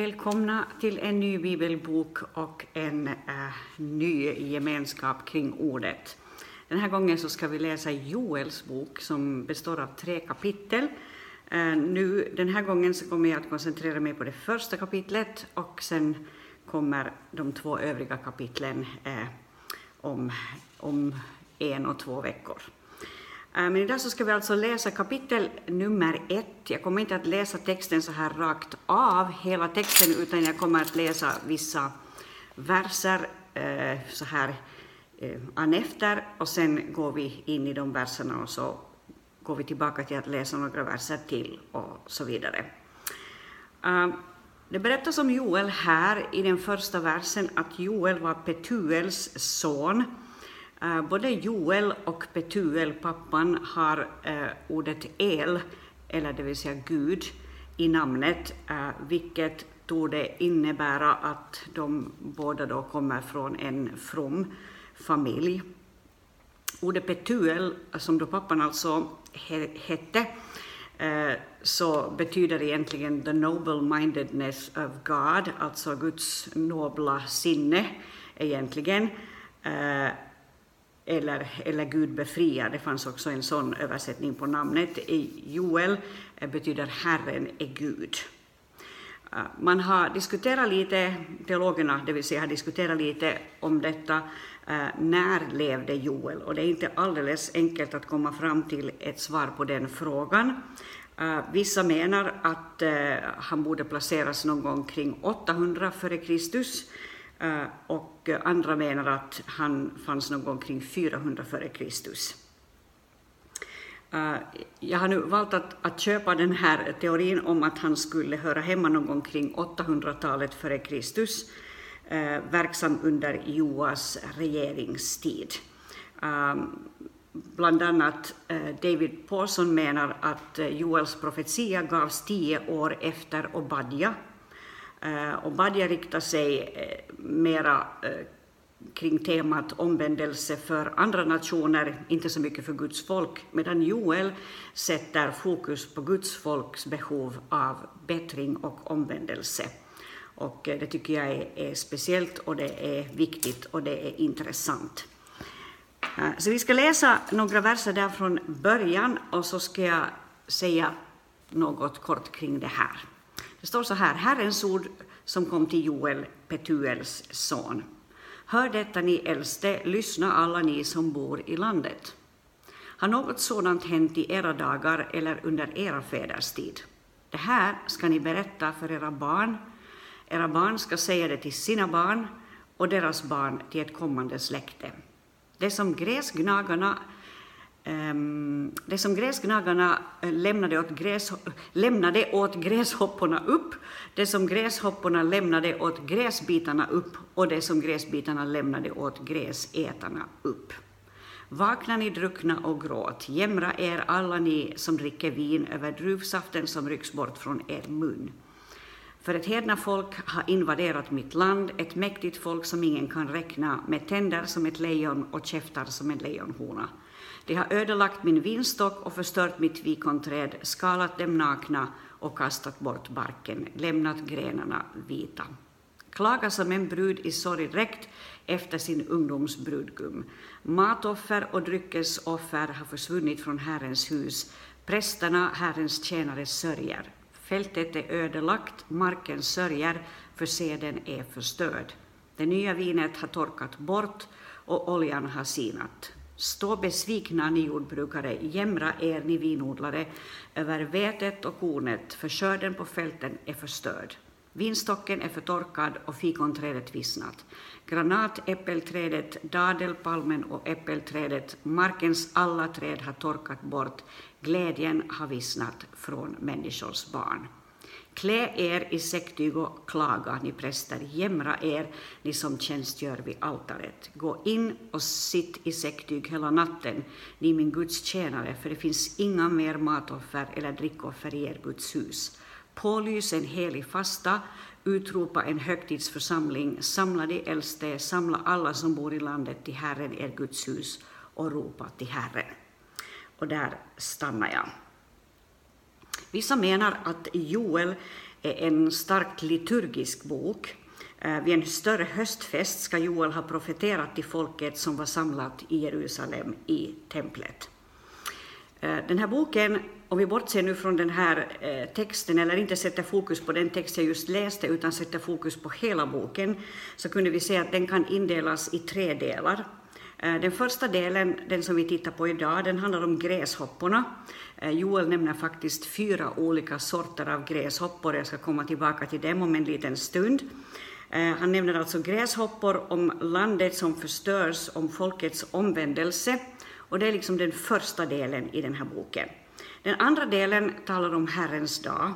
Välkomna till en ny bibelbok och en äh, ny gemenskap kring ordet. Den här gången så ska vi läsa Joels bok som består av tre kapitel. Äh, nu, den här gången så kommer jag att koncentrera mig på det första kapitlet och sen kommer de två övriga kapitlen äh, om, om en och två veckor. Äh, men idag så ska vi alltså läsa kapitel nummer ett. Jag kommer inte att läsa texten så här rakt av, hela texten, utan jag kommer att läsa vissa verser äh, så här äh, anefter. och sen går vi in i de verserna och så går vi tillbaka till att läsa några verser till och så vidare. Det berättas om Joel här i den första versen att Joel var Petuels son Eh, både Joel och Petuel, pappan, har eh, ordet El, eller det vill säga Gud, i namnet, uh, vilket torde innebära att de båda då kommer från en from familj. Ordet Petuel, som då pappan alltså he hette, så betyder egentligen the noble mindedness of God, alltså Guds nobla sinne egentligen eller, eller Gud befriar. Det fanns också en sån översättning på namnet. Joel eh, betyder Herren är Gud. Eh, man har diskuterat lite, teologerna det vill säga har diskuterat lite om detta, eh, när levde Joel? Och det är inte alldeles enkelt att komma fram till ett svar på den frågan. Vissa menar att han borde placeras någon gång kring 800 f.Kr. Eh, och andra menar att han fanns någon gång kring 400 f.Kr. Eh, jag har nu valt att, att, köpa den här teorin om att han skulle höra hemma någon gång kring 800-talet f.Kr. Eh, verksam under Joas regeringstid. Bland annat David Paulson menar att Joels profetia gavs tio år efter Obadja, Eh, och Badja riktar sig eh, mera eh, kring temat omvändelse för andra nationer, inte så mycket för Guds folk, medan Joel sätter fokus på Guds folks behov av bättring och omvändelse. Och det tycker jag är, är speciellt och det är viktigt och det är intressant. Så vi ska läsa några verser där från början och så ska jag säga något kort kring det här. Det står så här, Herrens ord som kom till Joel, Petuels son. Hör detta ni äldste, lyssna alla ni som bor i landet. Har något sådant hänt i era dagar eller under era fäders tid? Det här ska ni berätta för era barn. Era barn ska säga det till sina barn och deras barn till ett kommande släkte. Det som gräsgnagarna Ehm, det som gräsgnagarna eh, lämnade åt, gräs, lämnade åt gräshopporna upp, det som gräshopporna lämnade åt gräsbitarna upp och det som gräsbitarna lämnade åt gräsätarna upp. Vakna ni druckna och gråt, jämra er alla ni som dricker vin över druvsaften som rycks bort från er mun. För ett hedna folk har invaderat mitt land, ett mäktigt folk som ingen kan räkna, med tänder som ett lejon och käftar som en lejonhona. De har ödelagt min vinstock och förstört mitt vikonträd, skalat dem nakna och kastat bort barken, lämnat grenarna vita. Klaga som en brud i sorgdräkt efter sin ungdoms brudgum. Matoffer och dryckesoffer har försvunnit från Herrens hus. Prästerna, Herrens tjänare, sörjer. Fältet är ödelagt, marken sörjer, för seden är förstörd. Det nya vinet har torkat bort och oljan har sinat. Stå besvikna, ni jordbrukare, jämra er, ni vinodlare, över vetet och kornet, för skörden på fälten är förstörd. Vinstocken är förtorkad och fikonträdet vissnat. Granatäppelträdet, dadelpalmen och äppelträdet, markens alla träd har torkat bort, glädjen har vissnat från människors barn. Klä er i säcktyg och klaga, ni präster, jämra er, ni som tjänstgör vid altaret. Gå in och sitt i säcktyg hela natten, ni min Guds tjänare, för det finns inga mer matoffer eller drickoffer i er Guds hus. Pålys en helig fasta, utropa en högtidsförsamling, samla de äldste, samla alla som bor i landet till Herren, er Guds hus, och ropa till Herren. Och där stannar jag. Vissa menar att Joel är en starkt liturgisk bok. Eh, vid en större höstfest ska Joel ha profeterat till folket som var samlat i Jerusalem i templet. Eh, den här boken, om vi bortser nu från den här eh, texten, eller inte sätter fokus på den text jag just läste, utan sätter fokus på hela boken, så kunde vi se att den kan indelas i tre delar. Eh, den första delen, den som vi tittar på idag, den handlar om gräshopporna. Eh, Joel nämner faktiskt fyra olika sorter av gräshoppor. Jag ska komma tillbaka till dem om en liten stund. Eh, han nämner alltså gräshoppor om landet som förstörs, om folkets omvändelse. Och det är liksom den första delen i den här boken. Den andra delen talar om Herrens dag.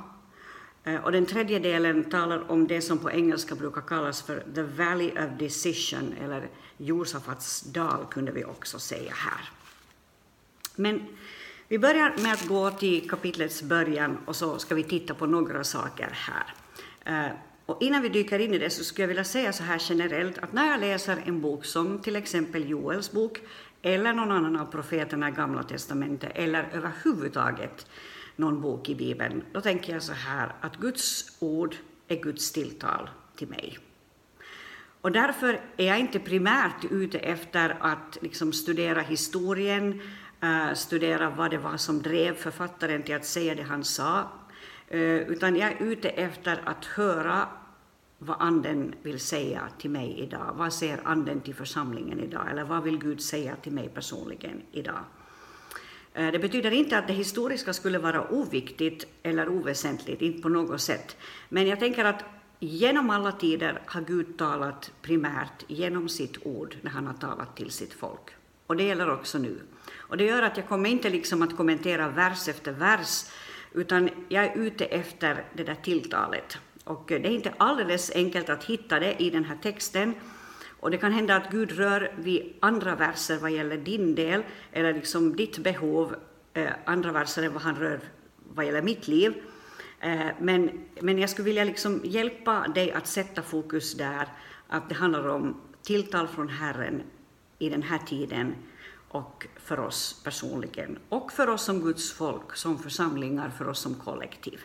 Eh, och den tredje delen talar om det som på engelska brukar kallas för the valley of decision, eller Josafats dal kunde vi också säga här. Men vi börjar med att gå till kapitlets början och så ska vi titta på några saker här. Eh, och innan vi dyker in i det så skulle jag vilja säga så här generellt att när jag läser en bok som till exempel Joels bok eller någon annan av profeterna i Gamla testamentet eller överhuvudtaget någon bok i Bibeln, då tänker jag så här att Guds ord är Guds tilltal till mig. Och därför är jag inte primärt ute efter att liksom studera historien, eh, studera vad det var som drev författaren till att säga det han sa, eh, utan jag är ute efter att höra vad Anden vill säga till mig idag. Vad säger Anden till församlingen idag? Eller vad vill Gud säga till mig personligen idag? Eh, det betyder inte att det historiska skulle vara oviktigt eller oväsentligt, inte på något sätt. Men jag tänker att genom alla tider har Gud talat primärt genom sitt ord när han har talat till sitt folk. Och det gäller också nu. Och det gör att jag kommer inte liksom att kommentera vers efter vers utan jag är ute efter det där tilltalet. Och det är inte alldeles enkelt att hitta det i den här texten. Och det kan hända att Gud rör vid andra verser vad gäller din del, eller liksom ditt behov, eh, andra verser än vad han rör vad gäller mitt liv. Eh, men, men jag skulle vilja liksom hjälpa dig att sätta fokus där, att det handlar om tilltal från Herren i den här tiden och för oss personligen och för oss som Guds folk, som församlingar, för oss som kollektiv.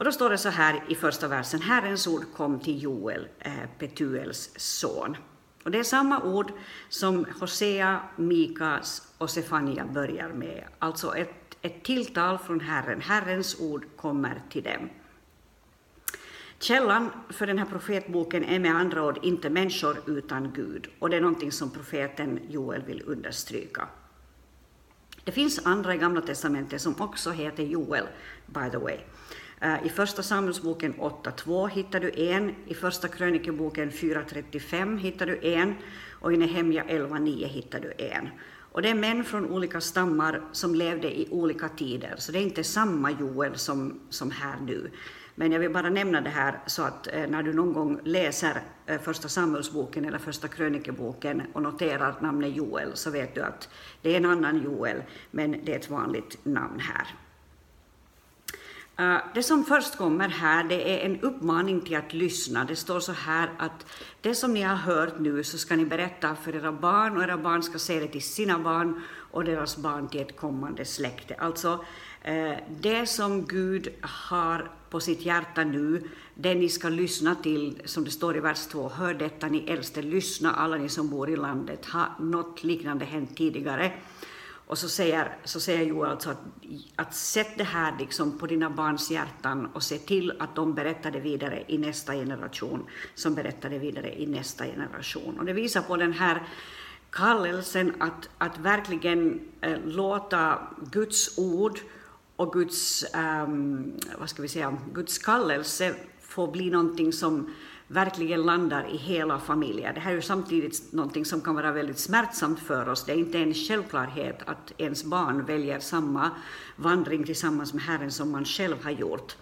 Och då står det så här i första versen, Herrens ord kom till Joel, eh, Petuels son. Och det är samma ord som Hosea, Mikas och Sefania börjar med, alltså ett, ett tilltal från Herren. Herrens ord kommer till dem. Källan för den här profetboken är med andra ord inte människor utan Gud, och det är någonting som profeten Joel vill understryka. Det finns andra i Gamla testamentet som också heter Joel, by the way. Eh, I Första Samuelsboken 8.2 hittar du en, i Första krönikeboken 4.35 hittar du en och i Nehemja 11.9 hittar du en. Och det är män från olika stammar som levde i olika tider, så det är inte samma Joel som, som här nu. Men jag vill bara nämna det här så att eh, när du någon gång läser eh, Första Samuelsboken eller Första krönikeboken och noterar namnet Joel så vet du att det är en annan Joel, men det är ett vanligt namn här. Eh, det som först kommer här det är en uppmaning till att lyssna. Det står så här att det som ni har hört nu så ska ni berätta för era barn och era barn ska säga det till sina barn och deras barn till ett kommande släkte. Alltså eh, det som Gud har på sitt hjärta nu, det ni ska lyssna till, som det står i vers 2, hör detta ni äldste, lyssna alla ni som bor i landet, har något liknande hänt tidigare? Och så säger, så säger Joel alltså att, att sätt det här liksom på dina barns hjärtan och se till att de berättar det vidare i nästa generation, som berättar det vidare i nästa generation. Och det visar på den här kallelsen att, att verkligen eh, låta Guds ord och Guds, um, vad ska vi säga, Guds kallelse får bli någonting som verkligen landar i hela familjen. Det här är ju samtidigt någonting som kan vara väldigt smärtsamt för oss. Det är inte en självklarhet att ens barn väljer samma vandring tillsammans med Herren som man själv har gjort.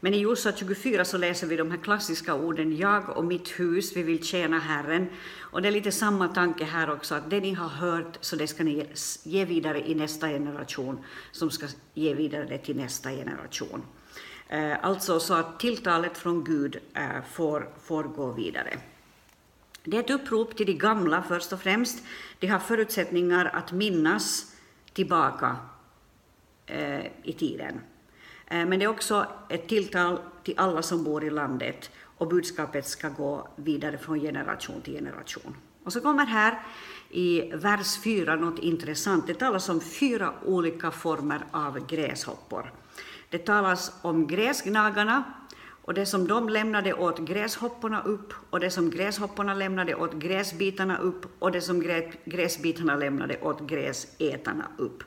Men i Josua 24 så läser vi de här klassiska orden, jag och mitt hus, vi vill tjäna Herren. Och det är lite samma tanke här också, att det ni har hört, så det ska ni ge vidare i nästa generation, som ska ge vidare det till nästa generation. Eh, alltså så att tilltalet från Gud eh, får, får gå vidare. Det är ett upprop till de gamla först och främst. De har förutsättningar att minnas tillbaka eh, i tiden. Eh, men det är också ett tilltal till alla som bor i landet och budskapet ska gå vidare från generation till generation. Och så kommer här i vers 4 något intressant. Det talas om fyra olika former av gräshoppor. Det talas om gräsgnagarna och det som de lämnade åt gräshopporna upp och det som gräshopporna lämnade åt gräsbitarna upp och det som gräsbitarna lämnade åt gräsätarna upp.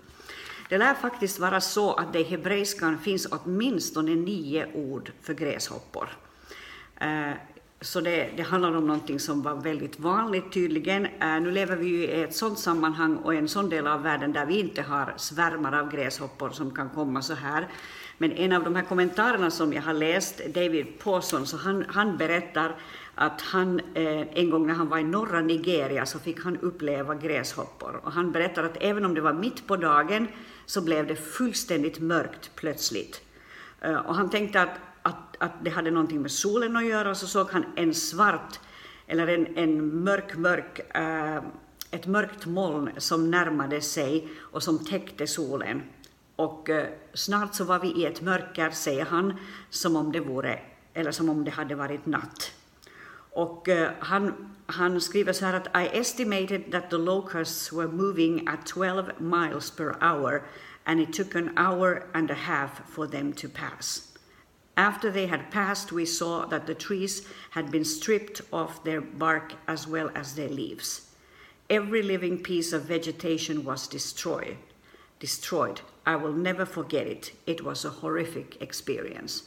Det lär faktiskt vara så att det i hebreiskan finns åtminstone nio ord för gräshoppor. Eh, så det, det handlar om någonting som var väldigt vanligt tydligen. Eh, nu lever vi ju i ett sådant sammanhang och en sån del av världen där vi inte har svärmar av gräshoppor som kan komma så här. Men en av de här kommentarerna som jag har läst, David Pawson, så han, han berättar att han eh, en gång när han var i norra Nigeria så fick han uppleva gräshoppor. Och han berättar att även om det var mitt på dagen så blev det fullständigt mörkt plötsligt. Eh, och han tänkte att att, att det hade någonting med solen att göra, och så såg han en svart, eller en, en mörk, mörk, eh, ett mörkt moln som närmade sig och som täckte solen. Och äh, snart så var vi i ett mörker, säger han, som om det vore, eller som om det hade varit natt. Och äh, han, han skriver så här att I estimated that the locusts were moving at 12 miles per hour and it took an hour and a half for them to pass. After they had passed, we saw that the trees had been stripped off their bark as well as their leaves. Every living piece of vegetation was destroyed. Destroyed. I will never forget it. It was a horrific experience.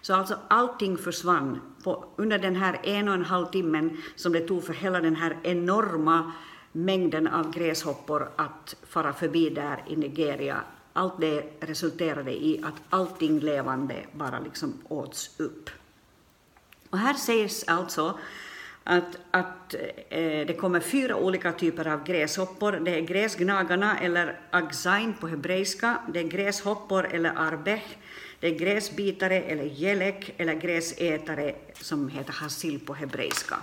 Så alltså allting försvann på, under den här en och en halv timmen som det tog för hela den här enorma mängden av gräshoppor att fara förbi där i Nigeria allt det resulterade i att allting levande bara liksom åts upp. Och här sägs alltså att, att eh, det kommer fyra olika typer av gräshoppor. Det är gräsgnagarna, eller agzain på hebreiska, det är gräshoppor, eller arbech, det är gräsbitare, eller jelek, eller gräsätare, som heter hasil på hebreiska.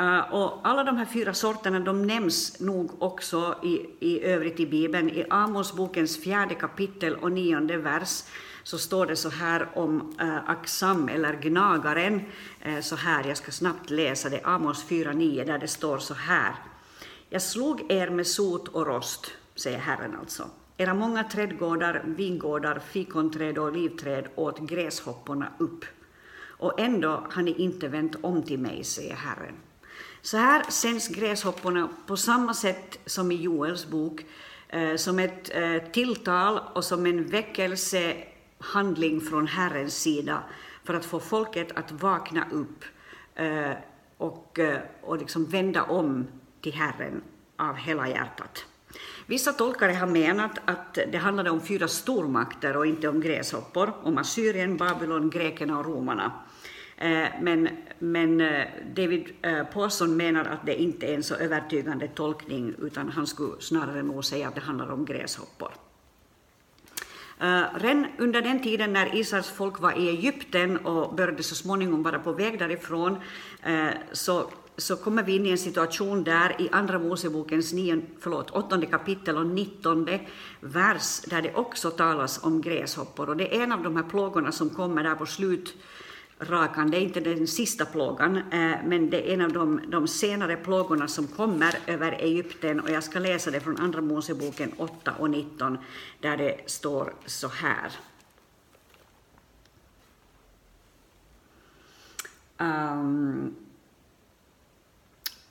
Uh, och alla de här fyra sorterna de nämns nog också i, i övrigt i Bibeln. I Amosbokens fjärde kapitel och nionde vers så står det så här om eh, Aksam, eller gnagaren, eh, så här, jag ska snabbt läsa det, Amos 4.9, där det står så här. Jag slog er med sot och rost, säger Herren alltså. Era många trädgårdar, vingårdar, fikonträd och olivträd åt gräshopporna upp. Och ändå har ni inte vänt om till mig, säger Herren. Så här sänds gräshopporna på samma sätt som i Joels bok, eh, som ett eh, tilltal och som en väckelse handling från Herrens sida för att få folket att vakna upp eh, och, eh, och liksom vända om till Herren av hela hjärtat. Vissa tolkare har menat att det handlade om fyra stormakter och inte om gräshoppor, om Assyrien, Babylon, grekerna och romarna. Eh, men, men eh, David Paulson menar att det inte är en så övertygande tolkning, utan han skulle snarare nog säga att det handlar om gräshoppor. Eh, redan under den tiden när Israels folk var i Egypten och började så småningom vara på väg därifrån, eh, så, så kommer vi in i en situation där i Andra Mosebokens nion, förlåt, åttonde kapitel och nittonde vers, där det också talas om gräshoppor. Och det är en av de här plågorna som kommer där på slut rakan. Det är inte den sista plågan, eh, men det är en av de, de senare plågorna som kommer över Egypten och jag ska läsa det från Andra Moseboken 8 och 19 där det står så här. Um,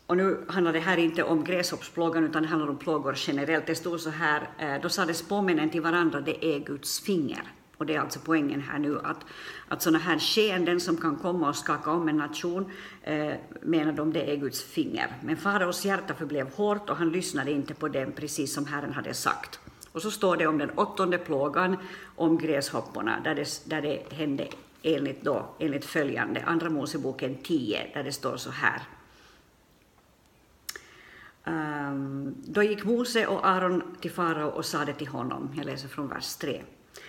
och nu handlar det här inte om gräshoppsplågan utan det handlar om plågor generellt. Det stod så här, eh, då sades påminnen till varandra, det är Guds finger. Och det är alltså poängen här nu att, att sådana här skeenden som kan komma och skaka om en nation eh, menar de det är Guds finger. Men faraos hjärta förblev hårt och han lyssnade inte på dem precis som Herren hade sagt. Och så står det om den åttonde plågan om gräshopporna där det, där det hände enligt, då, enligt följande, Andra Moseboken 10, där det står så här. Um, då gick Mose och Aron till farao och sade till honom, jag läser från vers 3.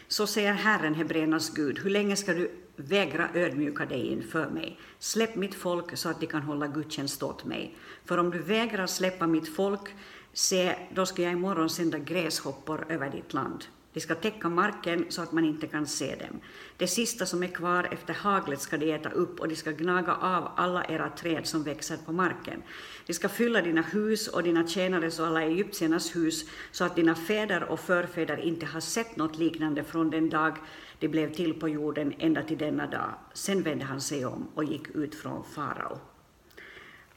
Så säger Herren, Hebreernas Gud, hur länge ska du vägra ödmjuka dig inför mig? Släpp mitt folk så att de kan hålla gudstjänst åt mig. För om du vägrar släppa mitt folk, se, då ska jag imorgon sända gräshoppor över ditt land. De ska täcka marken så att man inte kan se dem. Det sista som är kvar efter haglet ska de äta upp och de ska gnaga av alla era träd som växer på marken. De ska fylla dina hus och dina tjänares och alla egyptiernas hus så att dina fäder och förfäder inte har sett något liknande från den dag de blev till på jorden ända till denna dag. Sen vände han sig om och gick ut från farao.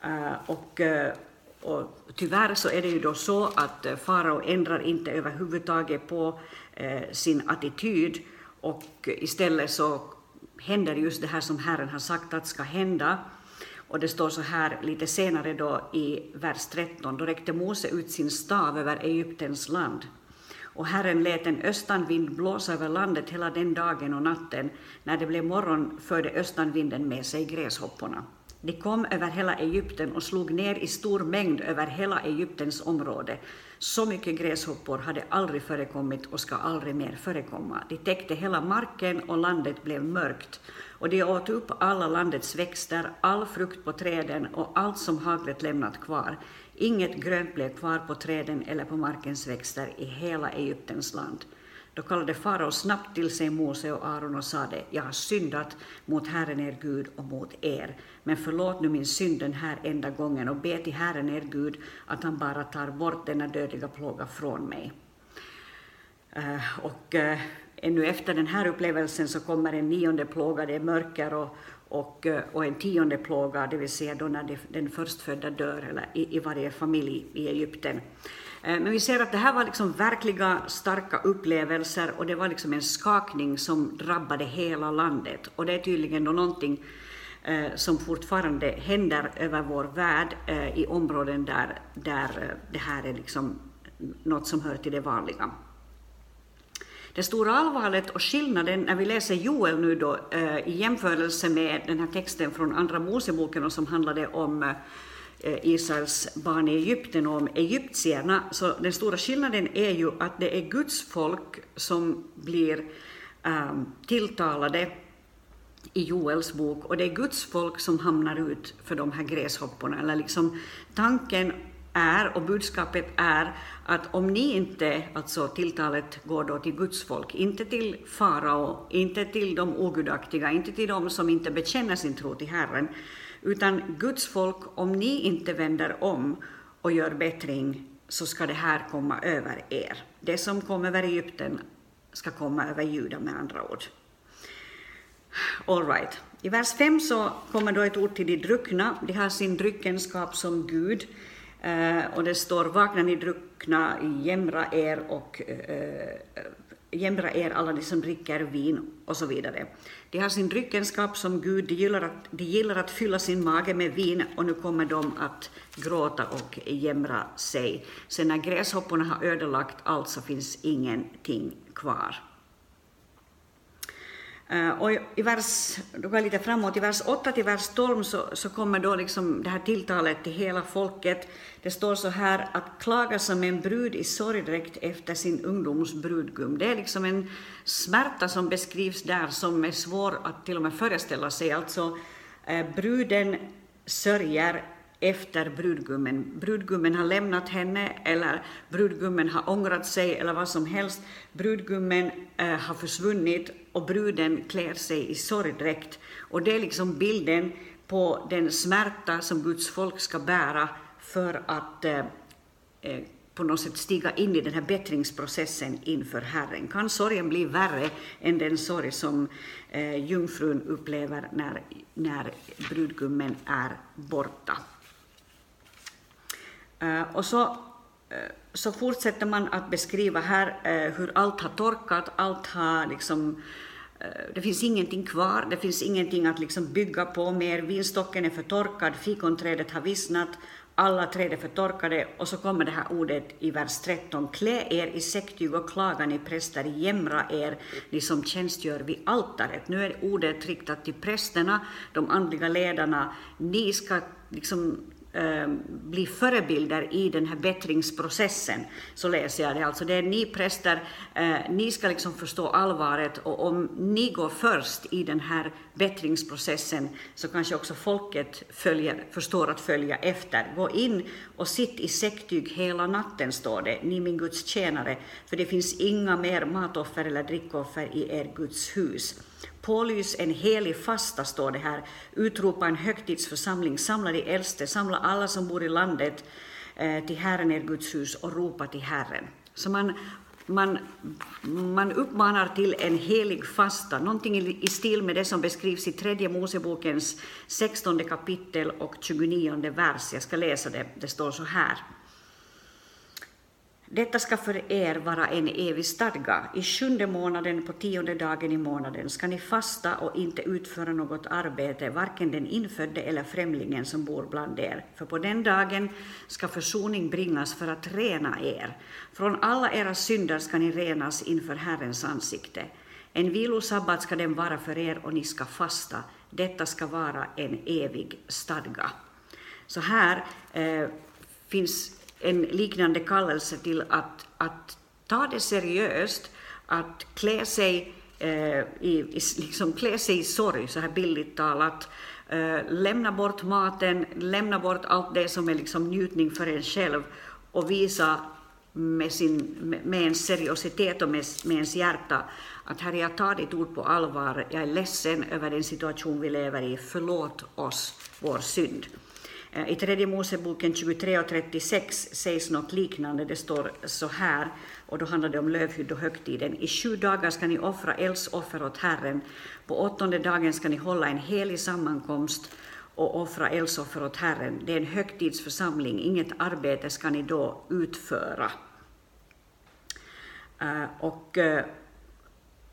Uh, och, uh, och tyvärr så är det ju då så att eh, farao ändrar inte överhuvudtaget på eh, sin attityd och istället så händer just det här som Herren har sagt att ska hända. Och det står så här lite senare då i vers 13, då räckte Mose ut sin stav över Egyptens land och Herren lät en östanvind blåsa över landet hela den dagen och natten. När det blev morgon förde östanvinden med sig gräshopporna. De kom över hela Egypten och slog ner i stor mängd över hela Egyptens område. Så mycket gräshoppor hade aldrig förekommit och ska aldrig mer förekomma. De täckte hela marken och landet blev mörkt. Och de åt upp alla landets växter, all frukt på träden och allt som haglet lämnat kvar. Inget grönt blev kvar på träden eller på markens växter i hela Egyptens land. Då kallade farao snabbt till sig Mose och Aron och sade, jag har syndat mot Herren er Gud och mot er, men förlåt nu min synd den här enda gången och be till Herren er Gud att han bara tar bort denna dödliga plåga från mig. Uh, och uh, ännu efter den här upplevelsen så kommer en nionde plåga, det är mörker och, och, uh, och en tionde plåga, det vill säga då när det, den förstfödda dör eller i, i varje familj i Egypten. Eh, men vi ser att det här var liksom verkliga starka upplevelser och det var liksom en skakning som drabbade hela landet. Och det är tydligen då någonting eh, som fortfarande händer över vår värld eh, i områden där, där det här är liksom något som hör till det vanliga. Det stora allvaret och skillnaden när vi läser Joel nu då i jämförelse med den här texten från Andra Moseboken och som handlade om Eh, Israels barn i Egypten och om egyptierna, så den stora skillnaden är ju att det är Guds folk som blir um, tilltalade i Joels bok och det är Guds folk som hamnar ut för de här gräshopporna. Eller liksom, tanken är och budskapet är att om ni inte, alltså tilltalet går då till Guds folk, inte till farao, inte till de ogudaktiga, inte till de som inte bekänner sin tro till Herren, utan Guds folk, om ni inte vänder om och gör bättring, så ska det här komma över er. Det som kom över Egypten ska komma över Juda med andra ord. All right. I vers 5 så kommer då ett ord till de druckna. De har sin dryckenskap som Gud. Eh, och det står vakna ni druckna, jämra er och eh, eh, jämra er alla de som dricker vin och så vidare. De har sin dryckenskap som Gud, de gillar, att, de gillar att fylla sin mage med vin och nu kommer de att gråta och jämra sig. Sen när gräshopporna har ödelagt allt så finns ingenting kvar. Eh, och i vers, då går jag lite framåt, i vers 8 till vers 12 så, så kommer då liksom det här tilltalet till hela folket. Det står så här att klaga som en brud i sorgdräkt efter sin ungdoms brudgum. Det är liksom en smärta som beskrivs där som är svår att till och med föreställa sig. Alltså eh, bruden sörjer efter brudgummen. Brudgummen har lämnat henne eller brudgummen har ångrat sig eller vad som helst. Brudgummen eh, har försvunnit och bruden klär sig i sorgdräkt. Och det är liksom bilden på den smärta som Guds folk ska bära för att eh, eh, på något sätt stiga in i den här bättringsprocessen inför Herren. Kan sorgen bli värre än den sorg som eh, jungfrun upplever när, när brudgummen är borta? Eh, och så, eh, så fortsätter man att beskriva här eh, hur allt har torkat, allt har liksom eh, det finns ingenting kvar, det finns ingenting att liksom bygga på mer. Vinstocken är förtorkad, fikonträdet har vissnat, alla träd är förtorkade och så kommer det här ordet i vers 13. Klä er i säcktyg och klaga ni präster, jämra er, ni som tjänstgör vid altaret. Nu är ordet riktat till prästerna, de andliga ledarna. Ni ska liksom Ehm, bli förebilder i den här bättringsprocessen, så läser jag det. Alltså det är ni präster, eh, ni ska liksom förstå allvaret och om ni går först i den här bättringsprocessen så kanske också folket följer, förstår att följa efter. Gå in och sitt i säcktyg hela natten, står det, ni min Guds tjänare, för det finns inga mer matoffer eller drickoffer i er Guds hus. Pålys en helig fasta, står det här. Utropa en högtidsförsamling, samla de äldste, samla alla som bor i landet eh, till Herren, er Guds hus, och ropa till Herren. Så man, man, man uppmanar till en helig fasta, någonting i, i stil med det som beskrivs i tredje Mosebokens 16 kapitel och 29 vers. Jag ska läsa det, det står så här. Detta ska för er vara en evig stadga. I sjunde månaden på tionde dagen i månaden ska ni fasta och inte utföra något arbete, varken den infödde eller främlingen som bor bland er. För på den dagen ska försoning bringas för att rena er. Från alla era synder ska ni renas inför Herrens ansikte. En vilosabbat ska den vara för er och ni ska fasta. Detta ska vara en evig stadga. Så här eh, finns en liknande kallelse till att, att ta det seriöst, att klä sig, eh, i, liksom klä sig i sorg, så här billigt talat, eh, lämna bort maten, lämna bort allt det som är liksom njutning för en själv och visa med, sin, med ens seriositet och med, med ens hjärta att Herre, jag tar ditt ord på allvar, jag är ledsen över den situation vi lever i, förlåt oss vår synd. Eh, I tredje Moseboken 23 och 36 sägs något liknande. Det står så här, och då handlar det om lövhydd och högtiden. I sju dagar ska ni offra eldsoffer åt Herren. På åttonde dagen ska ni hålla en helig sammankomst och offra eldsoffer åt Herren. Det är en högtidsförsamling, inget arbete ska ni då utföra. Eh, och, eh,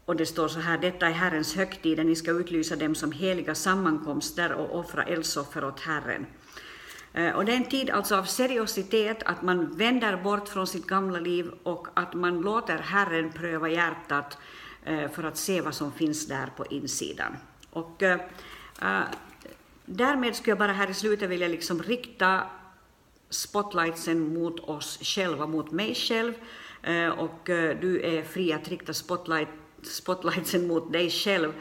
och det står så här, detta är Herrens högtider, ni ska utlysa dem som heliga sammankomster och offra eldsoffer åt Herren. Eh, och det är en tid alltså av seriositet, att man vänder bort från sitt gamla liv och att man låter Herren pröva hjärtat eh, för att se vad som finns där på insidan. Och, äh, därmed skulle jag bara här i slutet vilja liksom rikta spotlightsen mot oss själva, mot mig själv, äh, och du är fri att rikta spotlight, spotlightsen mot dig själv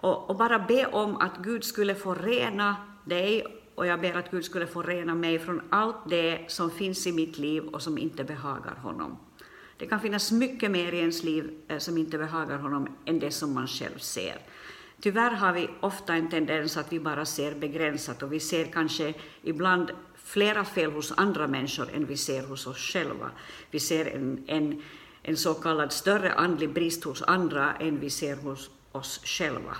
och, och bara be om att Gud skulle få rena dig och jag ber att Gud skulle få rena mig från allt det som finns i mitt liv och som inte behagar honom. Det kan finnas mycket mer i ens liv eh, som inte behagar honom än det som man själv ser. Tyvärr har vi ofta en tendens att vi bara ser begränsat och vi ser kanske ibland flera fel hos andra människor än vi ser hos oss själva. Vi ser en, en, en så kallad större andlig brist hos andra än vi ser hos oss själva.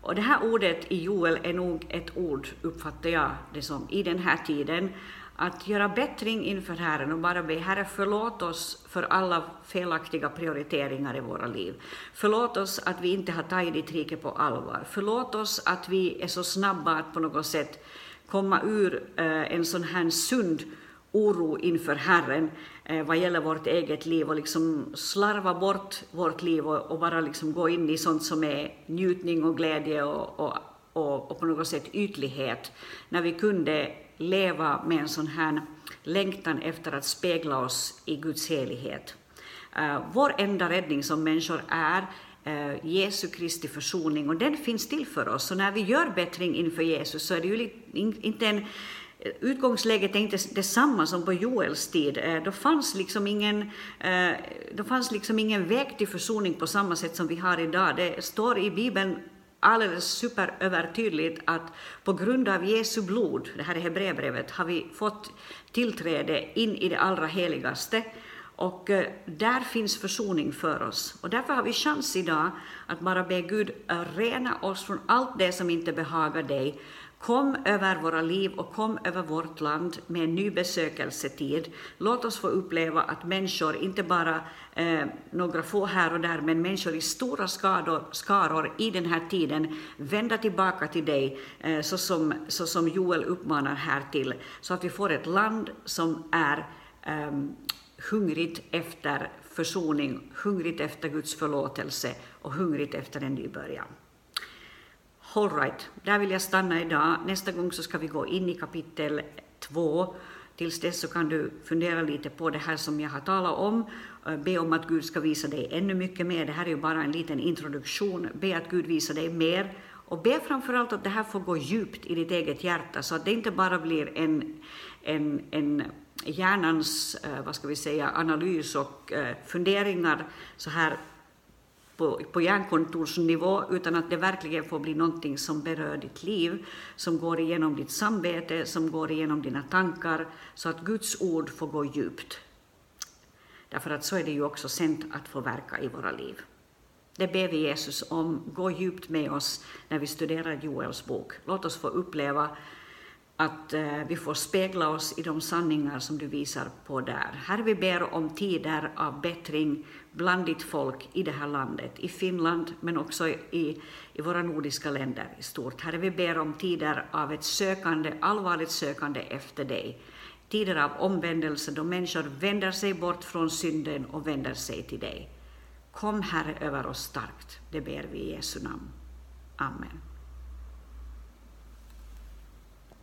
Och det här ordet i Joel är nog ett ord, uppfattar jag det som, i den här tiden, att göra bättring inför Herren och bara be Herre förlåt oss för alla felaktiga prioriteringar i våra liv. Förlåt oss att vi inte har tagit ditt rike på allvar. Förlåt oss att vi är så snabba att på något sätt komma ur eh, en sån här sund oro inför Herren Eh, vad gäller vårt eget liv och liksom slarva bort vårt liv och, och, bara liksom gå in i sånt som är njutning och glädje och, och, och, och på något sätt ytlighet, när vi kunde leva med en sån här längtan efter att spegla oss i Guds helighet. Uh, vår enda räddning som människor är uh, Jesu Kristi försoning och den finns till för oss. Så när vi gör bättring inför Jesus så är det ju inte en Utgångsläget är inte detsamma som på Joels tid. Eh, då fanns, liksom ingen, eh, då fanns liksom ingen väg till försoning på samma sätt som vi har idag. Det står i Bibeln alldeles superövertydligt att på grund av Jesu blod, det här är Hebreerbrevet, har vi fått tillträde in i det allra heligaste. Och eh, där finns försoning för oss. Och därför har vi chans idag att bara be Gud rena oss från allt det som inte behagar dig Kom över våra liv och kom över vårt land med en ny besökelsetid. Låt oss få uppleva att människor, inte bara eh, några få här och där, men människor i stora skador, skaror i den här tiden vända tillbaka till dig, eh, så, som, så som Joel uppmanar här till, så att vi får ett land som är eh, hungrigt efter försoning, hungrigt efter Guds förlåtelse och hungrigt efter en ny början. All right, där vill jag stanna idag. Nästa gång så ska vi gå in i kapitel 2. Tills dess så kan du fundera lite på det här som jag har talat om. Eh, be om att Gud ska visa dig ännu mycket mer. Det här är ju bara en liten introduktion. Be att Gud visar dig mer. Och be framförallt att det här får gå djupt i ditt eget hjärta så att det inte bara blir en, en, en hjärnans eh, vad ska vi säga, analys och eh, funderingar så här på, på hjärnkontorsnivå, utan att det verkligen får bli någonting som berör ditt liv, som går igenom ditt samvete, som går igenom dina tankar, så att Guds ord får gå djupt. Därför att så är det ju också sänt att få verka i våra liv. Det ber vi Jesus om. Gå djupt med oss när vi studerar Joels bok. Låt oss få uppleva att eh, vi får spegla oss i de sanningar som du visar på där. Herre, vi ber om tider av bättring bland ditt folk i det här landet, i Finland, men också i, i våra nordiska länder i stort. Herre, vi ber om tider av ett sökande, allvarligt sökande efter dig. Tider av omvändelse då människor vänder sig bort från synden och vänder sig till dig. Kom, Herre, över oss starkt. Det ber vi i Jesu namn. Amen.